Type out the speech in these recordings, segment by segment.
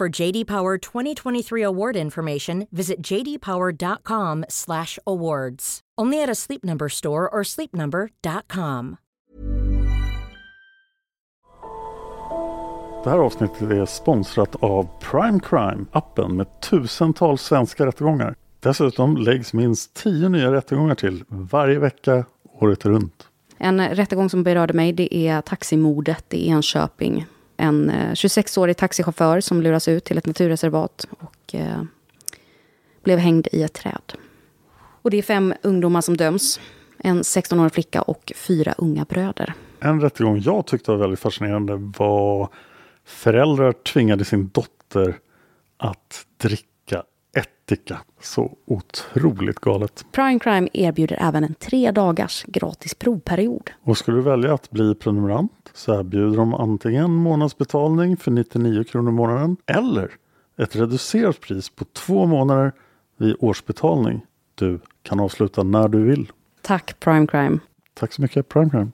For JD Power 2023 award information, visit jdpower.com/awards. Only at a Sleep Number store or sleepnumber.com. Det här avsnittet är sponsrat av Prime Crime, appen med tusentals svenska rättegångar. Dessutom läggs minst tio nya rättegångar till varje vecka året runt. En rättegång som berörde mig det är taximordet i Enköping. En eh, 26-årig taxichaufför som luras ut till ett naturreservat och eh, blev hängd i ett träd. Och det är fem ungdomar som döms. En 16-årig flicka och fyra unga bröder. En rättegång jag tyckte var väldigt fascinerande var föräldrar tvingade sin dotter att dricka ättika. Så otroligt galet. Prime Crime erbjuder även en tre dagars gratis provperiod. Och skulle du välja att bli prenumerant så erbjuder de antingen månadsbetalning för 99 kronor i månaden eller ett reducerat pris på två månader vid årsbetalning. Du kan avsluta när du vill. Tack Prime Crime. Tack så mycket Prime Crime.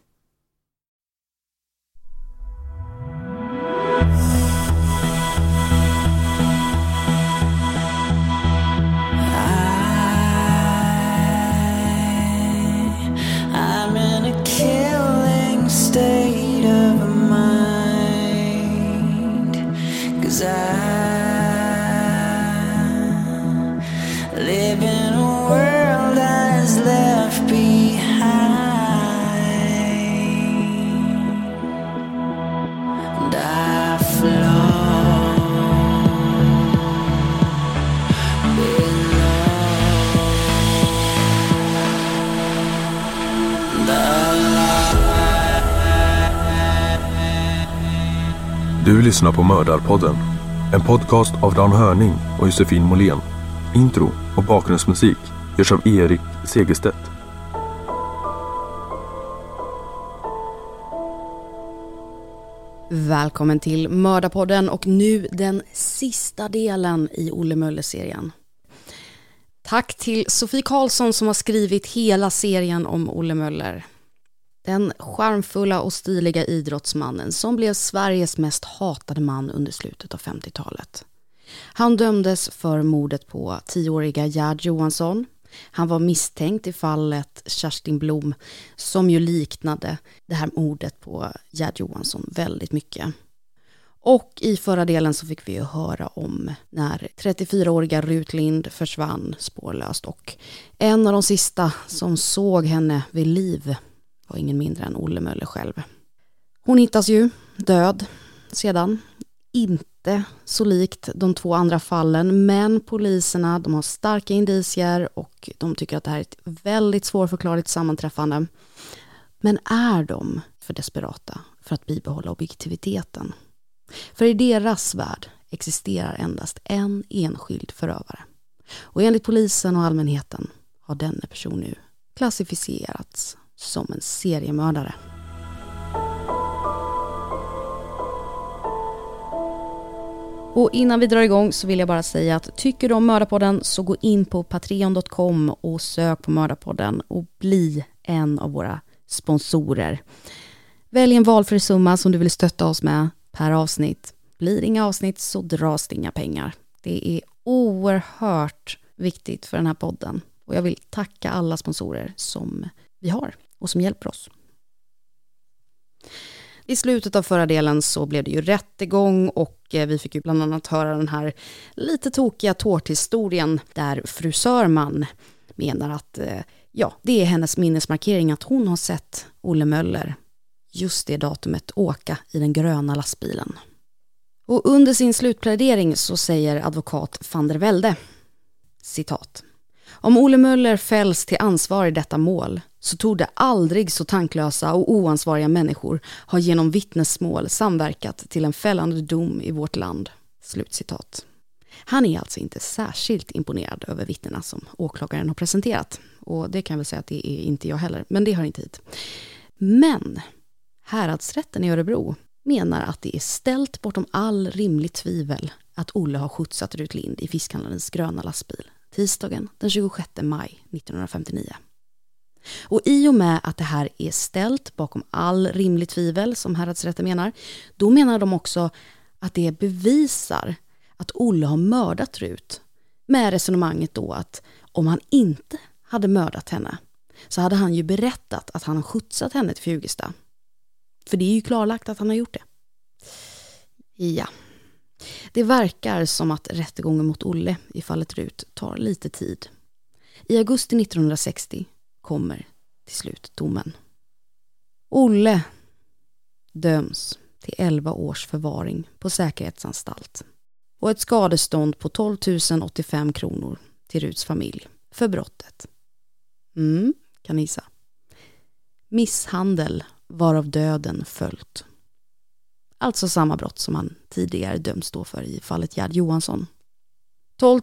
Lyssnar på Mördarpodden. En podcast av Dan Hörning och Josefin Måhlén. Intro och bakgrundsmusik görs av Erik Segerstedt. Välkommen till Mördarpodden och nu den sista delen i Olle Möller-serien. Tack till Sofie Karlsson som har skrivit hela serien om Olle Möller. Den charmfulla och stiliga idrottsmannen som blev Sveriges mest hatade man under slutet av 50-talet. Han dömdes för mordet på tioåriga Gerd Johansson. Han var misstänkt i fallet Kerstin Blom som ju liknade det här mordet på Gerd Johansson väldigt mycket. Och i förra delen så fick vi ju höra om när 34-åriga Rut Lind försvann spårlöst och en av de sista som såg henne vid liv var ingen mindre än Olle Möller själv. Hon hittas ju död sedan. Inte så likt de två andra fallen, men poliserna de har starka indicier och de tycker att det här är ett väldigt svårförklarligt sammanträffande. Men är de för desperata för att bibehålla objektiviteten? För i deras värld existerar endast en enskild förövare. Och enligt polisen och allmänheten har denne person nu klassificerats som en seriemördare. Och innan vi drar igång så vill jag bara säga att tycker du om Mördarpodden så gå in på patreon.com och sök på Mördarpodden och bli en av våra sponsorer. Välj en valfri summa som du vill stötta oss med per avsnitt. Blir det inga avsnitt så dras det inga pengar. Det är oerhört viktigt för den här podden och jag vill tacka alla sponsorer som vi har och som hjälper oss. I slutet av förra delen så blev det ju rättegång och eh, vi fick ju bland annat höra den här lite tokiga tårthistorien där fru Sörman menar att eh, ja, det är hennes minnesmarkering att hon har sett Olle Möller just det datumet åka i den gröna lastbilen. Och under sin slutplädering så säger advokat van der Velde, citat. Om Olle Möller fälls till ansvar i detta mål så tog det aldrig så tanklösa och oansvariga människor ha genom vittnesmål samverkat till en fällande dom i vårt land. Slutcitat. Han är alltså inte särskilt imponerad över vittnena som åklagaren har presenterat. Och det kan jag väl säga att det är inte jag heller, men det hör inte hit. Men häradsrätten i Örebro menar att det är ställt bortom all rimligt tvivel att Olle har skjutsat Rut Lind i fiskhandlarens gröna lastbil tisdagen den 26 maj 1959. Och i och med att det här är ställt bakom all rimlig tvivel, som häradsrätten menar, då menar de också att det bevisar att Olle har mördat Rut. Med resonemanget då att om han inte hade mördat henne så hade han ju berättat att han har skjutsat henne till Fjugesta. För det är ju klarlagt att han har gjort det. Ja. Det verkar som att rättegången mot Olle i fallet Rut tar lite tid. I augusti 1960 kommer till slut domen. Olle döms till 11 års förvaring på säkerhetsanstalt och ett skadestånd på 12 085 kronor till Ruts familj för brottet. Mm, kan ni gissa. Misshandel varav döden följt. Alltså samma brott som han tidigare dömts då för i fallet Gerd Johansson. 12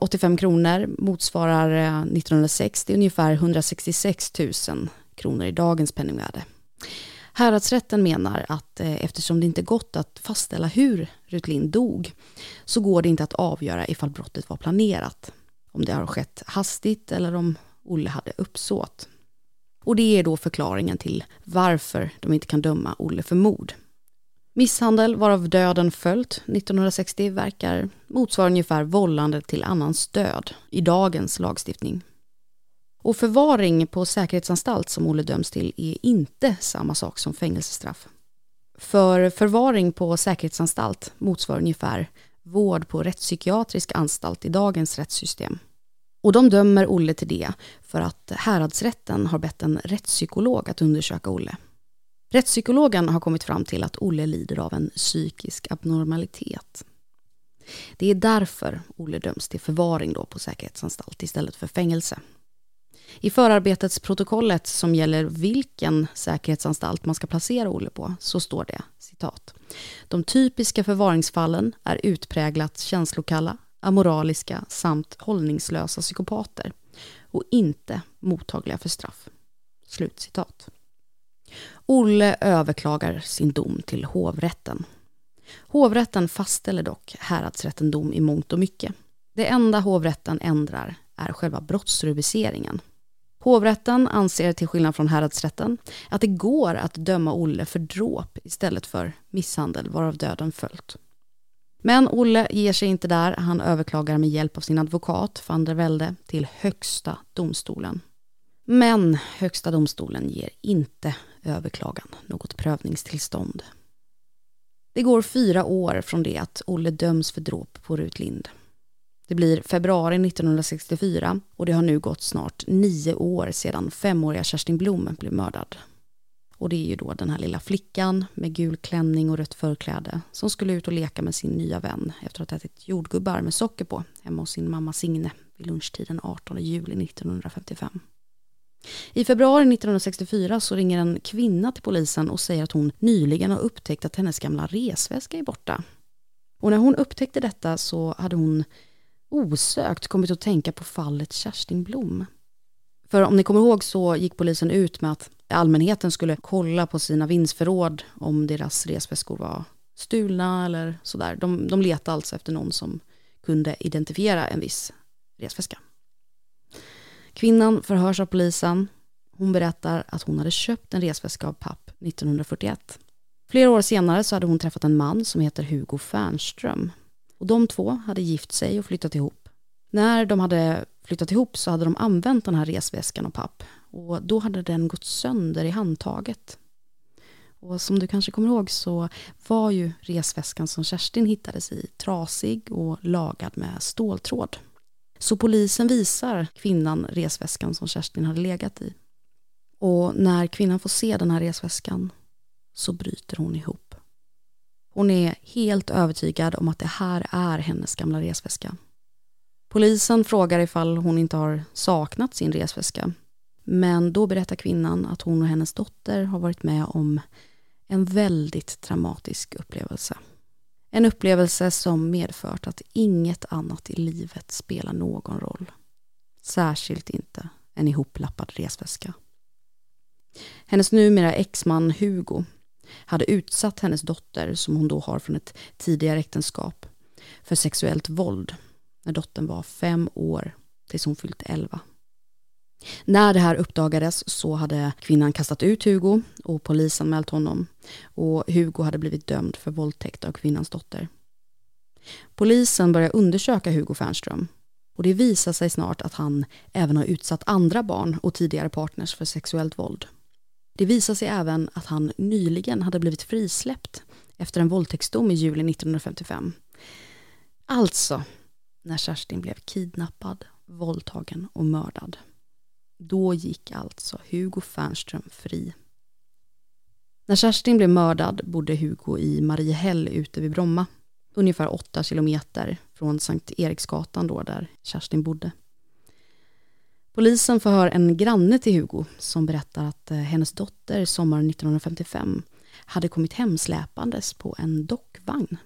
085 kronor motsvarar eh, 1960 ungefär 166 000 kronor i dagens penningvärde. Häradsrätten menar att eh, eftersom det inte gått att fastställa hur Rutlin dog så går det inte att avgöra ifall brottet var planerat. Om det har skett hastigt eller om Olle hade uppsåt. Och det är då förklaringen till varför de inte kan döma Olle för mord. Misshandel varav döden följt 1960 verkar motsvara ungefär vållande till annans död i dagens lagstiftning. Och förvaring på säkerhetsanstalt som Olle döms till är inte samma sak som fängelsestraff. För förvaring på säkerhetsanstalt motsvarar ungefär vård på rättspsykiatrisk anstalt i dagens rättssystem. Och de dömer Olle till det för att häradsrätten har bett en rättspsykolog att undersöka Olle. Rättspsykologen har kommit fram till att Olle lider av en psykisk abnormalitet. Det är därför Olle döms till förvaring då på säkerhetsanstalt istället för fängelse. I förarbetets protokollet som gäller vilken säkerhetsanstalt man ska placera Olle på så står det citat. De typiska förvaringsfallen är utpräglat känslokalla, amoraliska samt hållningslösa psykopater och inte mottagliga för straff. Slut citat. Olle överklagar sin dom till hovrätten. Hovrätten fastställer dock häradsrätten dom i mångt och mycket. Det enda hovrätten ändrar är själva brottsrubriceringen. Hovrätten anser till skillnad från häradsrätten att det går att döma Olle för dråp istället för misshandel varav döden följt. Men Olle ger sig inte där. Han överklagar med hjälp av sin advokat van der Velde till Högsta domstolen. Men Högsta domstolen ger inte överklagan något prövningstillstånd. Det går fyra år från det att Olle döms för dråp på Rut Lind. Det blir februari 1964 och det har nu gått snart nio år sedan femåriga Kerstin Blom blev mördad. Och det är ju då den här lilla flickan med gul klänning och rött förkläde som skulle ut och leka med sin nya vän efter att ha ätit jordgubbar med socker på hemma hos sin mamma Signe vid lunchtiden 18 juli 1955. I februari 1964 så ringer en kvinna till polisen och säger att hon nyligen har upptäckt att hennes gamla resväska är borta. Och när hon upptäckte detta så hade hon osökt kommit att tänka på fallet Kerstin Blom. För om ni kommer ihåg så gick polisen ut med att allmänheten skulle kolla på sina vindsförråd om deras resväskor var stulna eller sådär. De, de letade alltså efter någon som kunde identifiera en viss resväska. Kvinnan förhörs av polisen. Hon berättar att hon hade köpt en resväska av papp 1941. Flera år senare så hade hon träffat en man som heter Hugo Fernström. Och de två hade gift sig och flyttat ihop. När de hade flyttat ihop så hade de använt den här resväskan av papp. Och då hade den gått sönder i handtaget. Och som du kanske kommer ihåg så var ju resväskan som Kerstin hittades i trasig och lagad med ståltråd. Så polisen visar kvinnan resväskan som Kerstin hade legat i. Och när kvinnan får se den här resväskan så bryter hon ihop. Hon är helt övertygad om att det här är hennes gamla resväska. Polisen frågar ifall hon inte har saknat sin resväska. Men då berättar kvinnan att hon och hennes dotter har varit med om en väldigt traumatisk upplevelse. En upplevelse som medfört att inget annat i livet spelar någon roll. Särskilt inte en ihoplappad resväska. Hennes numera exman Hugo hade utsatt hennes dotter, som hon då har från ett tidigare äktenskap, för sexuellt våld när dottern var fem år tills hon fyllt elva. När det här uppdagades så hade kvinnan kastat ut Hugo och polisanmält honom och Hugo hade blivit dömd för våldtäkt av kvinnans dotter. Polisen började undersöka Hugo Fernström och det visar sig snart att han även har utsatt andra barn och tidigare partners för sexuellt våld. Det visar sig även att han nyligen hade blivit frisläppt efter en våldtäktsdom i juli 1955. Alltså, när Kerstin blev kidnappad, våldtagen och mördad. Då gick alltså Hugo Fernström fri. När Kerstin blev mördad bodde Hugo i Mariehäll ute vid Bromma. Ungefär åtta kilometer från Sankt Eriksgatan då där Kerstin bodde. Polisen förhör en granne till Hugo som berättar att eh, hennes dotter sommaren 1955 hade kommit hem släpandes på en dockvagn.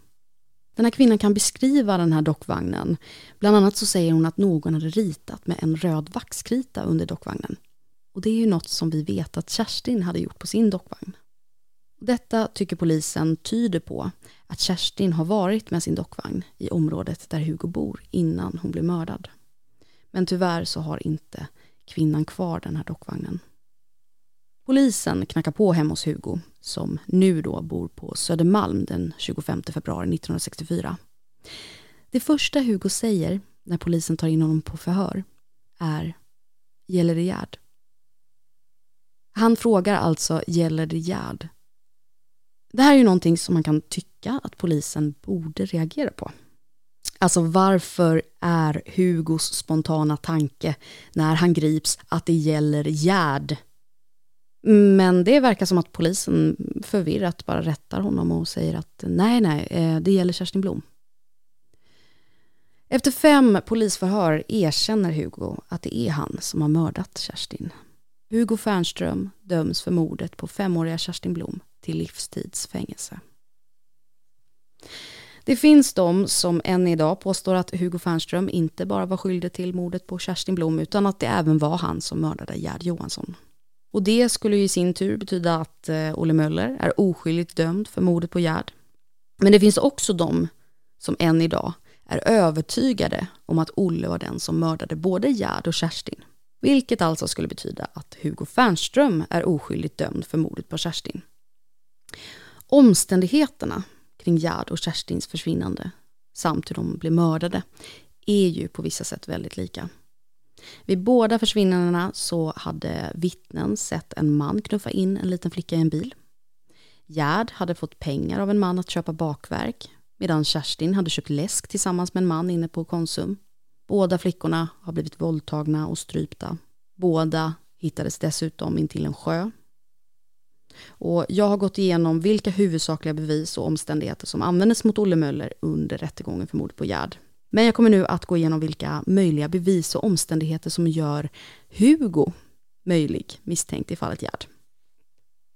Den här kvinnan kan beskriva den här dockvagnen. Bland annat så säger hon att någon hade ritat med en röd vaxkrita under dockvagnen. Och det är ju något som vi vet att Kerstin hade gjort på sin dockvagn. Detta tycker polisen tyder på att Kerstin har varit med sin dockvagn i området där Hugo bor innan hon blev mördad. Men tyvärr så har inte kvinnan kvar den här dockvagnen. Polisen knackar på hemma hos Hugo, som nu då bor på Södermalm den 25 februari 1964. Det första Hugo säger när polisen tar in honom på förhör är Gäller det Gerd? Han frågar alltså Gäller det Gerd? Det här är ju någonting som man kan tycka att polisen borde reagera på. Alltså varför är Hugos spontana tanke när han grips att det gäller Gerd? Men det verkar som att polisen förvirrat bara rättar honom och säger att nej, nej, eh, det gäller Kerstin Blom. Efter fem polisförhör erkänner Hugo att det är han som har mördat Kerstin. Hugo Fernström döms för mordet på femåriga Kerstin Blom till livstidsfängelse. Det finns de som än idag påstår att Hugo Fernström inte bara var skyldig till mordet på Kerstin Blom utan att det även var han som mördade Gerd Johansson. Och det skulle ju i sin tur betyda att eh, Olle Möller är oskyldigt dömd för mordet på Gerd. Men det finns också de som än idag är övertygade om att Olle var den som mördade både Gerd och Kerstin. Vilket alltså skulle betyda att Hugo Fernström är oskyldigt dömd för mordet på Kerstin. Omständigheterna kring Gerd och Kerstins försvinnande samt hur de blev mördade är ju på vissa sätt väldigt lika. Vid båda försvinnandena så hade vittnen sett en man knuffa in en liten flicka i en bil. Gerd hade fått pengar av en man att köpa bakverk medan Kerstin hade köpt läsk tillsammans med en man inne på Konsum. Båda flickorna har blivit våldtagna och strypta. Båda hittades dessutom intill en sjö. Och jag har gått igenom vilka huvudsakliga bevis och omständigheter som användes mot Olle Möller under rättegången för mordet på Gerd. Men jag kommer nu att gå igenom vilka möjliga bevis och omständigheter som gör Hugo möjlig misstänkt i fallet Gerd.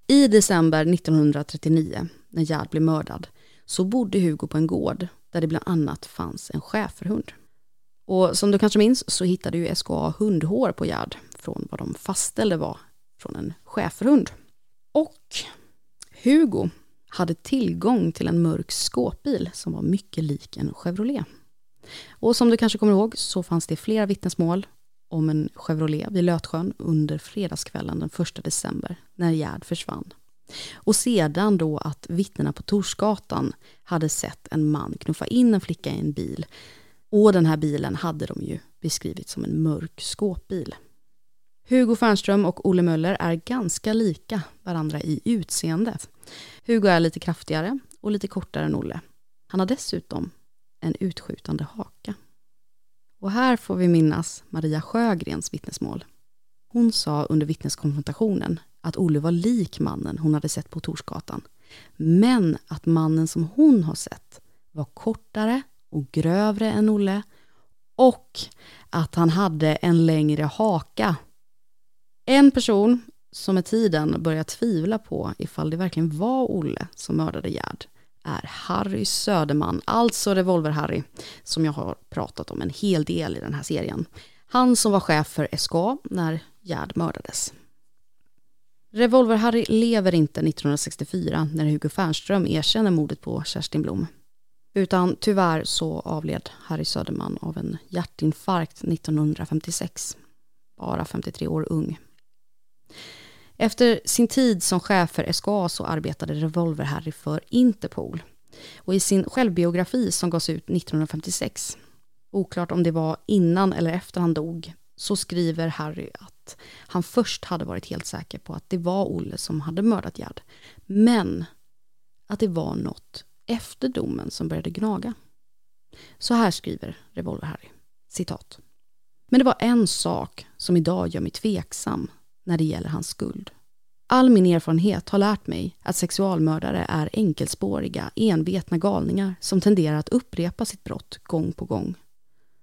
I december 1939, när Gerd blev mördad, så bodde Hugo på en gård där det bland annat fanns en schäferhund. Och som du kanske minns så hittade ju SKA hundhår på Gerd från vad de fastställde var från en schäferhund. Och Hugo hade tillgång till en mörk skåpbil som var mycket lik en Chevrolet. Och som du kanske kommer ihåg så fanns det flera vittnesmål om en Chevrolet vid Lötsjön under fredagskvällen den 1 december när Gerd försvann. Och sedan då att vittnena på Torsgatan hade sett en man knuffa in en flicka i en bil. Och den här bilen hade de ju beskrivit som en mörk skåpbil. Hugo Fernström och Olle Möller är ganska lika varandra i utseende. Hugo är lite kraftigare och lite kortare än Olle. Han har dessutom en utskjutande haka. Och här får vi minnas Maria Sjögrens vittnesmål. Hon sa under vittneskonfrontationen att Olle var lik mannen hon hade sett på Torsgatan. Men att mannen som hon har sett var kortare och grövre än Olle och att han hade en längre haka. En person som med tiden börjar tvivla på ifall det verkligen var Olle som mördade Gerd är Harry Söderman, alltså Revolver-Harry, som jag har pratat om en hel del i den här serien. Han som var chef för SKA när Gerd mördades. Revolver-Harry lever inte 1964 när Hugo Fernström erkänner mordet på Kerstin Blom. Utan tyvärr så avled Harry Söderman av en hjärtinfarkt 1956. Bara 53 år ung. Efter sin tid som chef för SKA så arbetade Revolver-Harry för Interpol. Och i sin självbiografi som gavs ut 1956, oklart om det var innan eller efter han dog, så skriver Harry att han först hade varit helt säker på att det var Olle som hade mördat Gerd. Men att det var något efter domen som började gnaga. Så här skriver Revolver-Harry, citat. Men det var en sak som idag gör mig tveksam när det gäller hans skuld. All min erfarenhet har lärt mig att sexualmördare är enkelspåriga, envetna galningar som tenderar att upprepa sitt brott gång på gång.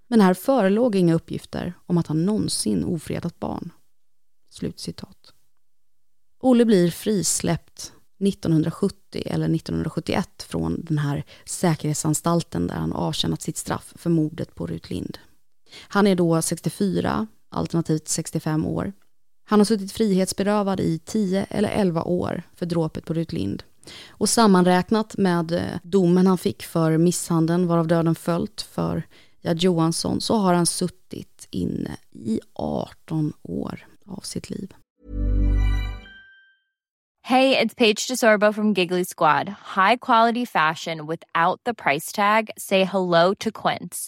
Men här förelåg inga uppgifter om att han någonsin ofredat barn. Slutcitat. Olle blir frisläppt 1970 eller 1971 från den här säkerhetsanstalten där han avtjänat sitt straff för mordet på Rut Lind. Han är då 64, alternativt 65 år. Han har suttit frihetsberövad i 10 eller 11 år för dråpet på Rut Lind. Och sammanräknat med eh, domen han fick för misshandeln varav döden följt för Gerd Johansson så har han suttit inne i 18 år av sitt liv. Hej, det är Paige DeSorbo från Giggly Squad. High quality fashion without the price tag. Say hello to Quince.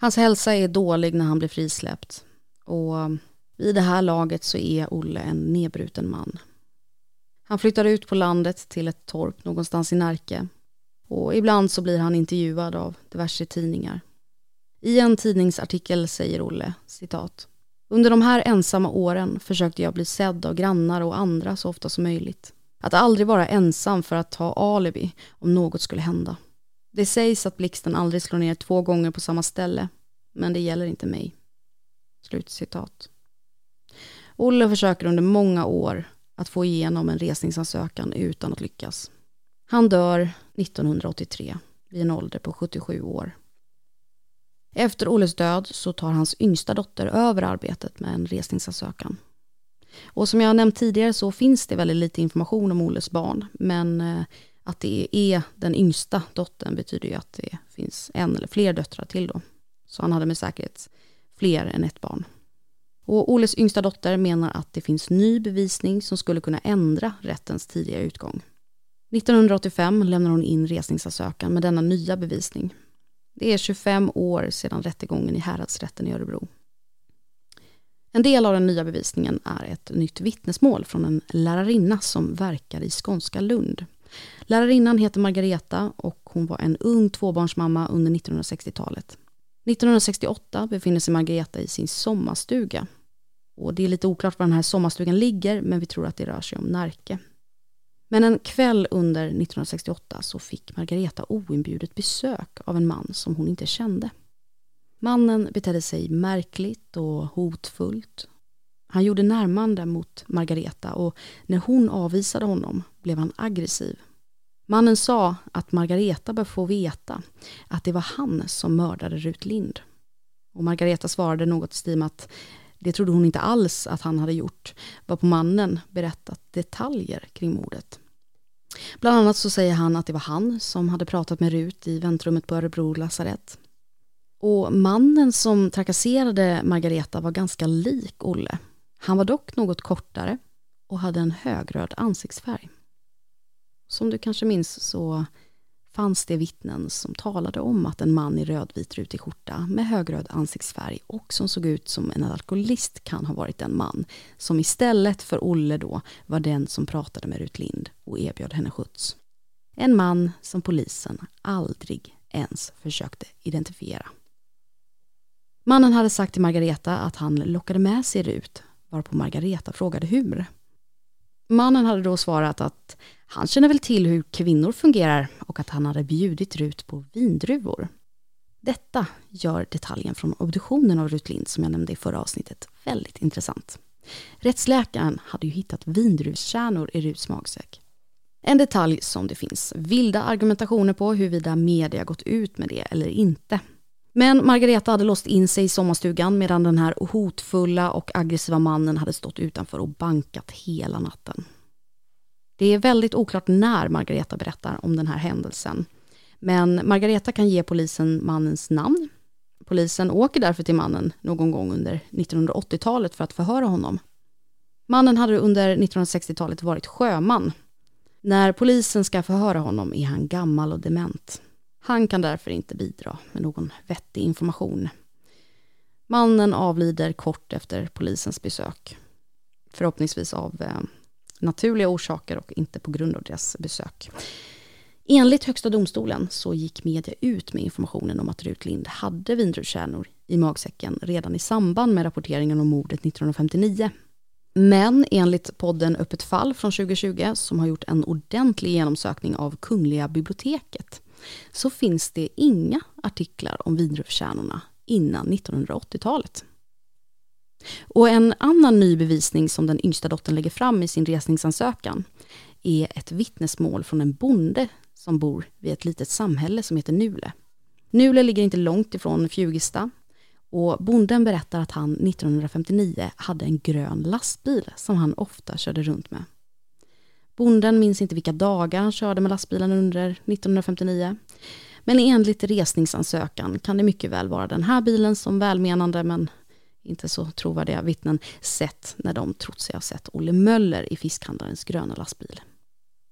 Hans hälsa är dålig när han blir frisläppt. Och vid det här laget så är Olle en nedbruten man. Han flyttar ut på landet till ett torp någonstans i Närke. Och ibland så blir han intervjuad av diverse tidningar. I en tidningsartikel säger Olle, citat. Under de här ensamma åren försökte jag bli sedd av grannar och andra så ofta som möjligt. Att aldrig vara ensam för att ta alibi om något skulle hända. Det sägs att blixten aldrig slår ner två gånger på samma ställe, men det gäller inte mig. Slutcitat. Olle försöker under många år att få igenom en resningsansökan utan att lyckas. Han dör 1983 vid en ålder på 77 år. Efter Olles död så tar hans yngsta dotter över arbetet med en resningsansökan. Och som jag nämnt tidigare så finns det väldigt lite information om Olles barn, men eh, att det är den yngsta dottern betyder ju att det finns en eller fler döttrar till då. Så han hade med säkerhet fler än ett barn. Och Oles yngsta dotter menar att det finns ny bevisning som skulle kunna ändra rättens tidiga utgång. 1985 lämnar hon in resningsansökan med denna nya bevisning. Det är 25 år sedan rättegången i häradsrätten i Örebro. En del av den nya bevisningen är ett nytt vittnesmål från en lärarinna som verkar i skånska Lund. Lärarinnan heter Margareta och hon var en ung tvåbarnsmamma under 1960-talet. 1968 befinner sig Margareta i sin sommarstuga. Och det är lite oklart var den här sommarstugan ligger, men vi tror att det rör sig om Närke. Men en kväll under 1968 så fick Margareta oinbjudet besök av en man som hon inte kände. Mannen betedde sig märkligt och hotfullt. Han gjorde närmande mot Margareta och när hon avvisade honom blev han aggressiv. Mannen sa att Margareta bör få veta att det var han som mördade Rut Lind. Och Margareta svarade något i stil med att det trodde hon inte alls att han hade gjort, varpå mannen berättat detaljer kring mordet. Bland annat så säger han att det var han som hade pratat med Rut i väntrummet på Örebro lasarett. Och mannen som trakasserade Margareta var ganska lik Olle. Han var dock något kortare och hade en högröd ansiktsfärg. Som du kanske minns så fanns det vittnen som talade om att en man i rödvit rutig skjorta med högröd ansiktsfärg och som såg ut som en alkoholist kan ha varit en man som istället för Olle då var den som pratade med Rut Lind och erbjöd henne skjuts. En man som polisen aldrig ens försökte identifiera. Mannen hade sagt till Margareta att han lockade med sig Rut varpå Margareta frågade hur. Mannen hade då svarat att han känner väl till hur kvinnor fungerar och att han hade bjudit Rut på vindruvor. Detta gör detaljen från obduktionen av Rut Lind som jag nämnde i förra avsnittet väldigt intressant. Rättsläkaren hade ju hittat vindruvskärnor i Ruts magsäck. En detalj som det finns vilda argumentationer på huruvida media gått ut med det eller inte. Men Margareta hade låst in sig i sommarstugan medan den här hotfulla och aggressiva mannen hade stått utanför och bankat hela natten. Det är väldigt oklart när Margareta berättar om den här händelsen. Men Margareta kan ge polisen mannens namn. Polisen åker därför till mannen någon gång under 1980-talet för att förhöra honom. Mannen hade under 1960-talet varit sjöman. När polisen ska förhöra honom är han gammal och dement. Han kan därför inte bidra med någon vettig information. Mannen avlider kort efter polisens besök. Förhoppningsvis av eh, naturliga orsaker och inte på grund av deras besök. Enligt Högsta domstolen så gick media ut med informationen om att Rut Lind hade vindruvskärnor i magsäcken redan i samband med rapporteringen om mordet 1959. Men enligt podden Öppet fall från 2020 som har gjort en ordentlig genomsökning av Kungliga biblioteket så finns det inga artiklar om vindruvkärnorna innan 1980-talet. Och en annan ny bevisning som den yngsta dottern lägger fram i sin resningsansökan är ett vittnesmål från en bonde som bor vid ett litet samhälle som heter Nule. Nule ligger inte långt ifrån Fjugesta och bonden berättar att han 1959 hade en grön lastbil som han ofta körde runt med. Bonden minns inte vilka dagar han körde med lastbilen under 1959. Men enligt resningsansökan kan det mycket väl vara den här bilen som välmenande men inte så trovärdiga vittnen sett när de trott sig ha sett Olle Möller i fiskhandlarens gröna lastbil.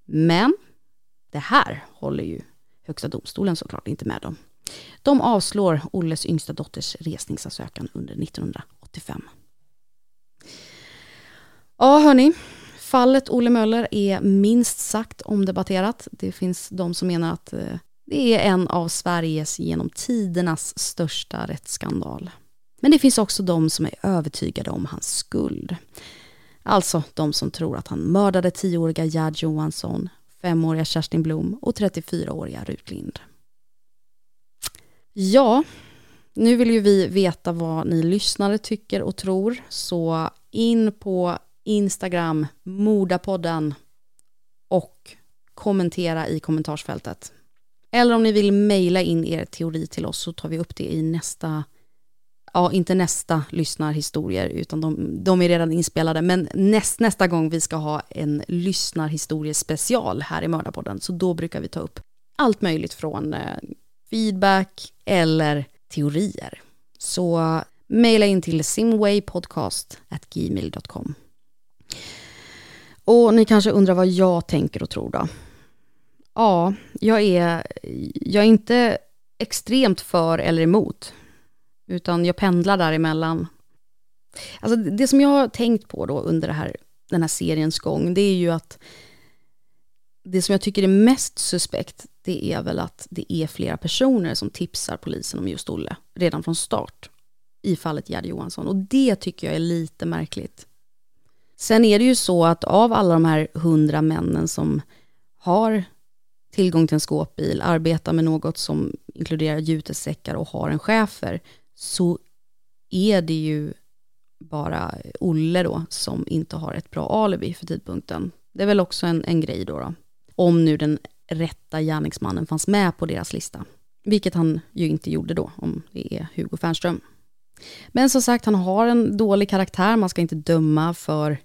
Men det här håller ju Högsta domstolen såklart inte med om. De avslår Olles yngsta dotters resningsansökan under 1985. Ja, hörni. Fallet Olle Möller är minst sagt omdebatterat. Det finns de som menar att eh, det är en av Sveriges genom tidernas största rättsskandal. Men det finns också de som är övertygade om hans skuld. Alltså de som tror att han mördade 10-åriga Gerd Johansson, 5-åriga Kerstin Blom och 34-åriga Rut Lind. Ja, nu vill ju vi veta vad ni lyssnare tycker och tror, så in på Instagram, Mordapodden och kommentera i kommentarsfältet. Eller om ni vill mejla in er teori till oss så tar vi upp det i nästa ja, inte nästa lyssnarhistorier, utan de, de, är redan inspelade. Men näst, nästa gång vi ska ha en lyssnarhistoriespecial här i Mördarpodden, så då brukar vi ta upp allt möjligt från eh, feedback eller teorier. Så eh, mejla in till simwaypodcast.gmail.com. Och ni kanske undrar vad jag tänker och tror då? Ja, jag är, jag är inte extremt för eller emot, utan jag pendlar däremellan. Alltså det som jag har tänkt på då under det här, den här seriens gång, det är ju att det som jag tycker är mest suspekt, det är väl att det är flera personer som tipsar polisen om just Olle, redan från start, i fallet Gerd Johansson. Och det tycker jag är lite märkligt. Sen är det ju så att av alla de här hundra männen som har tillgång till en skåpbil, arbetar med något som inkluderar jutesäckar och har en chefer, så är det ju bara Olle då som inte har ett bra alibi för tidpunkten. Det är väl också en, en grej då, då. Om nu den rätta gärningsmannen fanns med på deras lista. Vilket han ju inte gjorde då, om det är Hugo Fernström. Men som sagt, han har en dålig karaktär. Man ska inte döma för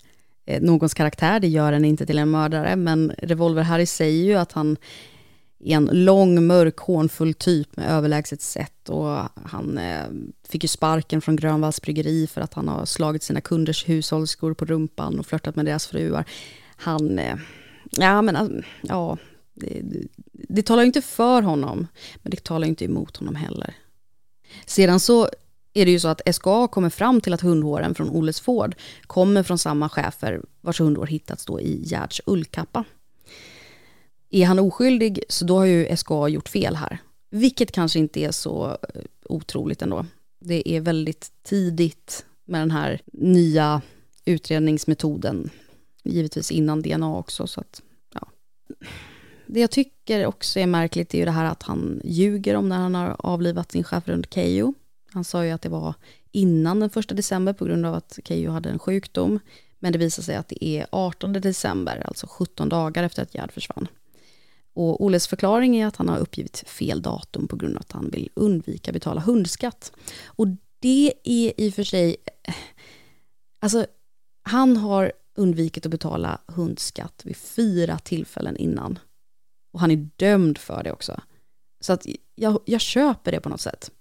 eh, någons karaktär. Det gör en inte till en mördare. Men Revolver-Harry säger ju att han är en lång, mörk, hånfull typ med överlägset sätt. Och han eh, fick ju sparken från Grönvalls bryggeri för att han har slagit sina kunders hushållsskor på rumpan och flörtat med deras fruar. Han, eh, ja men, eh, ja, det, det, det talar ju inte för honom, men det talar ju inte emot honom heller. Sedan så är det ju så att SKA kommer fram till att hundhåren från Olles Ford kommer från samma chefer vars hundhår hittats då i Gerds ullkappa. Är han oskyldig så då har ju SKA gjort fel här. Vilket kanske inte är så eh, otroligt ändå. Det är väldigt tidigt med den här nya utredningsmetoden. Givetvis innan DNA också. Så att, ja. Det jag tycker också är märkligt är ju det här att han ljuger om när han har avlivat sin schäferhund Keyyo. Han sa ju att det var innan den första december på grund av att Keyyo hade en sjukdom. Men det visar sig att det är 18 december, alltså 17 dagar efter att Gerd försvann. Och Oles förklaring är att han har uppgivit fel datum på grund av att han vill undvika betala hundskatt. Och det är i och för sig, alltså han har undvikit att betala hundskatt vid fyra tillfällen innan. Och han är dömd för det också. Så att jag, jag köper det på något sätt.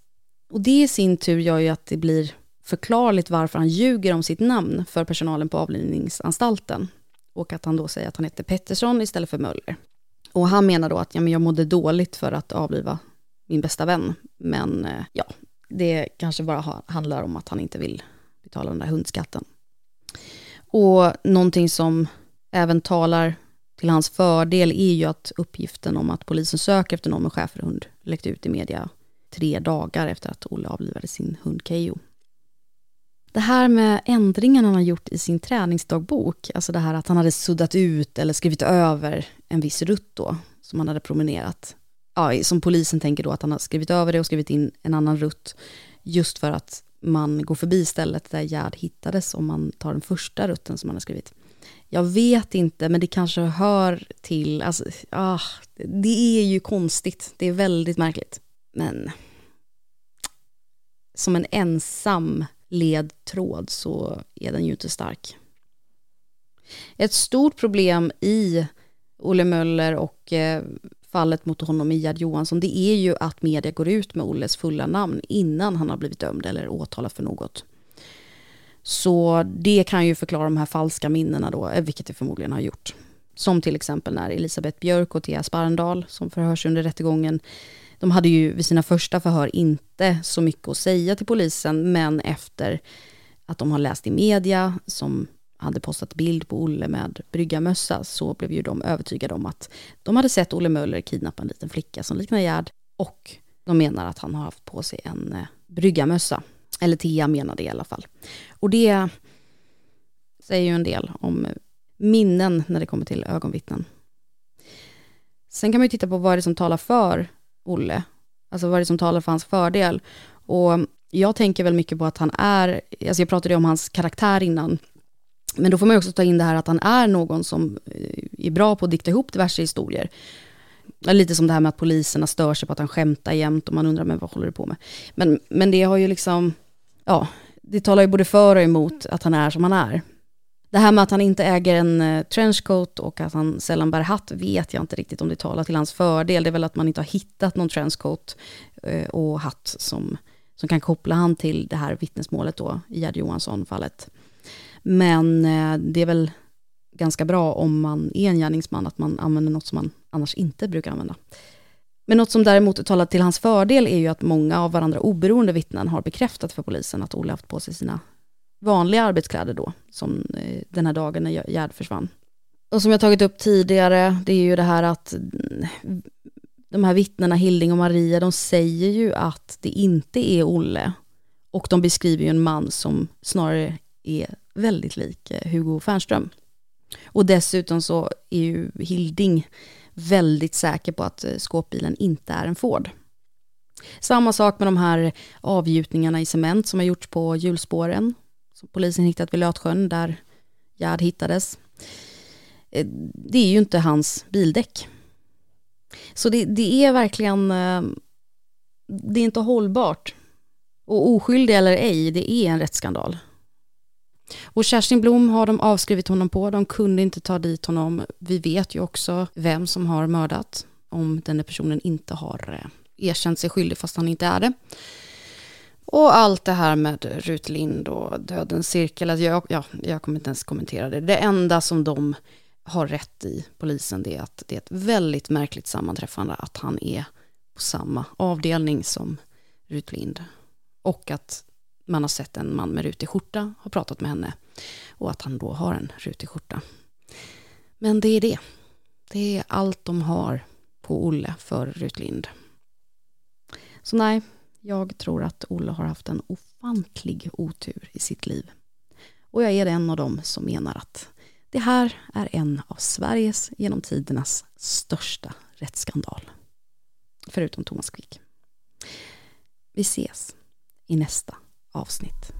Och det i sin tur gör ju att det blir förklarligt varför han ljuger om sitt namn för personalen på avlivningsanstalten. Och att han då säger att han heter Pettersson istället för Möller. Och han menar då att ja, men jag mådde dåligt för att avliva min bästa vän. Men eh, ja, det kanske bara handlar om att han inte vill betala den där hundskatten. Och någonting som även talar till hans fördel är ju att uppgiften om att polisen söker efter någon med schäferhund läckte ut i media tre dagar efter att Olle avlivade sin hund Keyyo. Det här med ändringen han har gjort i sin träningsdagbok, alltså det här att han hade suddat ut eller skrivit över en viss rutt då, som han hade promenerat. Ja, som polisen tänker då att han har skrivit över det och skrivit in en annan rutt, just för att man går förbi stället där Gerd hittades om man tar den första rutten som han har skrivit. Jag vet inte, men det kanske hör till, alltså, ah, det är ju konstigt, det är väldigt märkligt. Men som en ensam ledtråd så är den ju inte stark. Ett stort problem i Olle Möller och eh, fallet mot honom i Gerd Johansson, det är ju att media går ut med Olles fulla namn innan han har blivit dömd eller åtalad för något. Så det kan ju förklara de här falska minnena då, eh, vilket det förmodligen har gjort. Som till exempel när Elisabeth Björk och Thea Sparendal, som förhörs under rättegången, de hade ju vid sina första förhör inte så mycket att säga till polisen, men efter att de har läst i media, som hade postat bild på Olle med bryggarmössa, så blev ju de övertygade om att de hade sett Olle Möller kidnappa en liten flicka som liknar Gerd, och de menar att han har haft på sig en eh, bryggarmössa. Eller Thea menar det i alla fall. Och det säger ju en del om minnen när det kommer till ögonvittnen. Sen kan man ju titta på vad det är som talar för Olle. Alltså vad är det som talar för hans fördel? Och jag tänker väl mycket på att han är, alltså jag pratade om hans karaktär innan, men då får man också ta in det här att han är någon som eh, är bra på att dikta ihop diverse historier. Lite som det här med att poliserna stör sig på att han skämtar jämt och man undrar, men vad håller du på med? Men, men det har ju liksom, ja, det talar ju både för och emot att han är som han är. Det här med att han inte äger en eh, trenchcoat och att han sällan bär hatt vet jag inte riktigt om det talar till hans fördel. Det är väl att man inte har hittat någon trenchcoat eh, och hatt som, som kan koppla han till det här vittnesmålet då i Gerd Johansson-fallet. Men eh, det är väl ganska bra om man är en gärningsman att man använder något som man annars inte brukar använda. Men något som däremot talar till hans fördel är ju att många av varandra oberoende vittnen har bekräftat för polisen att Olle haft på sig sina vanliga arbetskläder då, som eh, den här dagen när Gerd försvann. Och som jag tagit upp tidigare, det är ju det här att mm, de här vittnena, Hilding och Maria, de säger ju att det inte är Olle. Och de beskriver ju en man som snarare är väldigt lik eh, Hugo Fernström. Och dessutom så är ju Hilding väldigt säker på att eh, skåpbilen inte är en Ford. Samma sak med de här avgjutningarna i cement som har gjorts på hjulspåren. Som polisen hittat vid Lötsjön där Gerd hittades. Eh, det är ju inte hans bildäck. Så det, det är verkligen, eh, det är inte hållbart. Och oskyldig eller ej, det är en rättsskandal. Och Kerstin Blom har de avskrivit honom på, de kunde inte ta dit honom. Vi vet ju också vem som har mördat, om den personen inte har eh, erkänt sig skyldig fast han inte är det. Och allt det här med Rut Lind och dödens cirkel, alltså jag, ja, jag kommer inte ens kommentera det. Det enda som de har rätt i, polisen, det är att det är ett väldigt märkligt sammanträffande att han är på samma avdelning som Rut Lind. Och att man har sett en man med rutig skjorta, har pratat med henne och att han då har en rutig skjorta. Men det är det. Det är allt de har på Olle för Rut Lind. Så nej, jag tror att Olle har haft en ofantlig otur i sitt liv. Och jag är en av dem som menar att det här är en av Sveriges genom tidernas största rättsskandal. Förutom Thomas Quick. Vi ses i nästa avsnitt.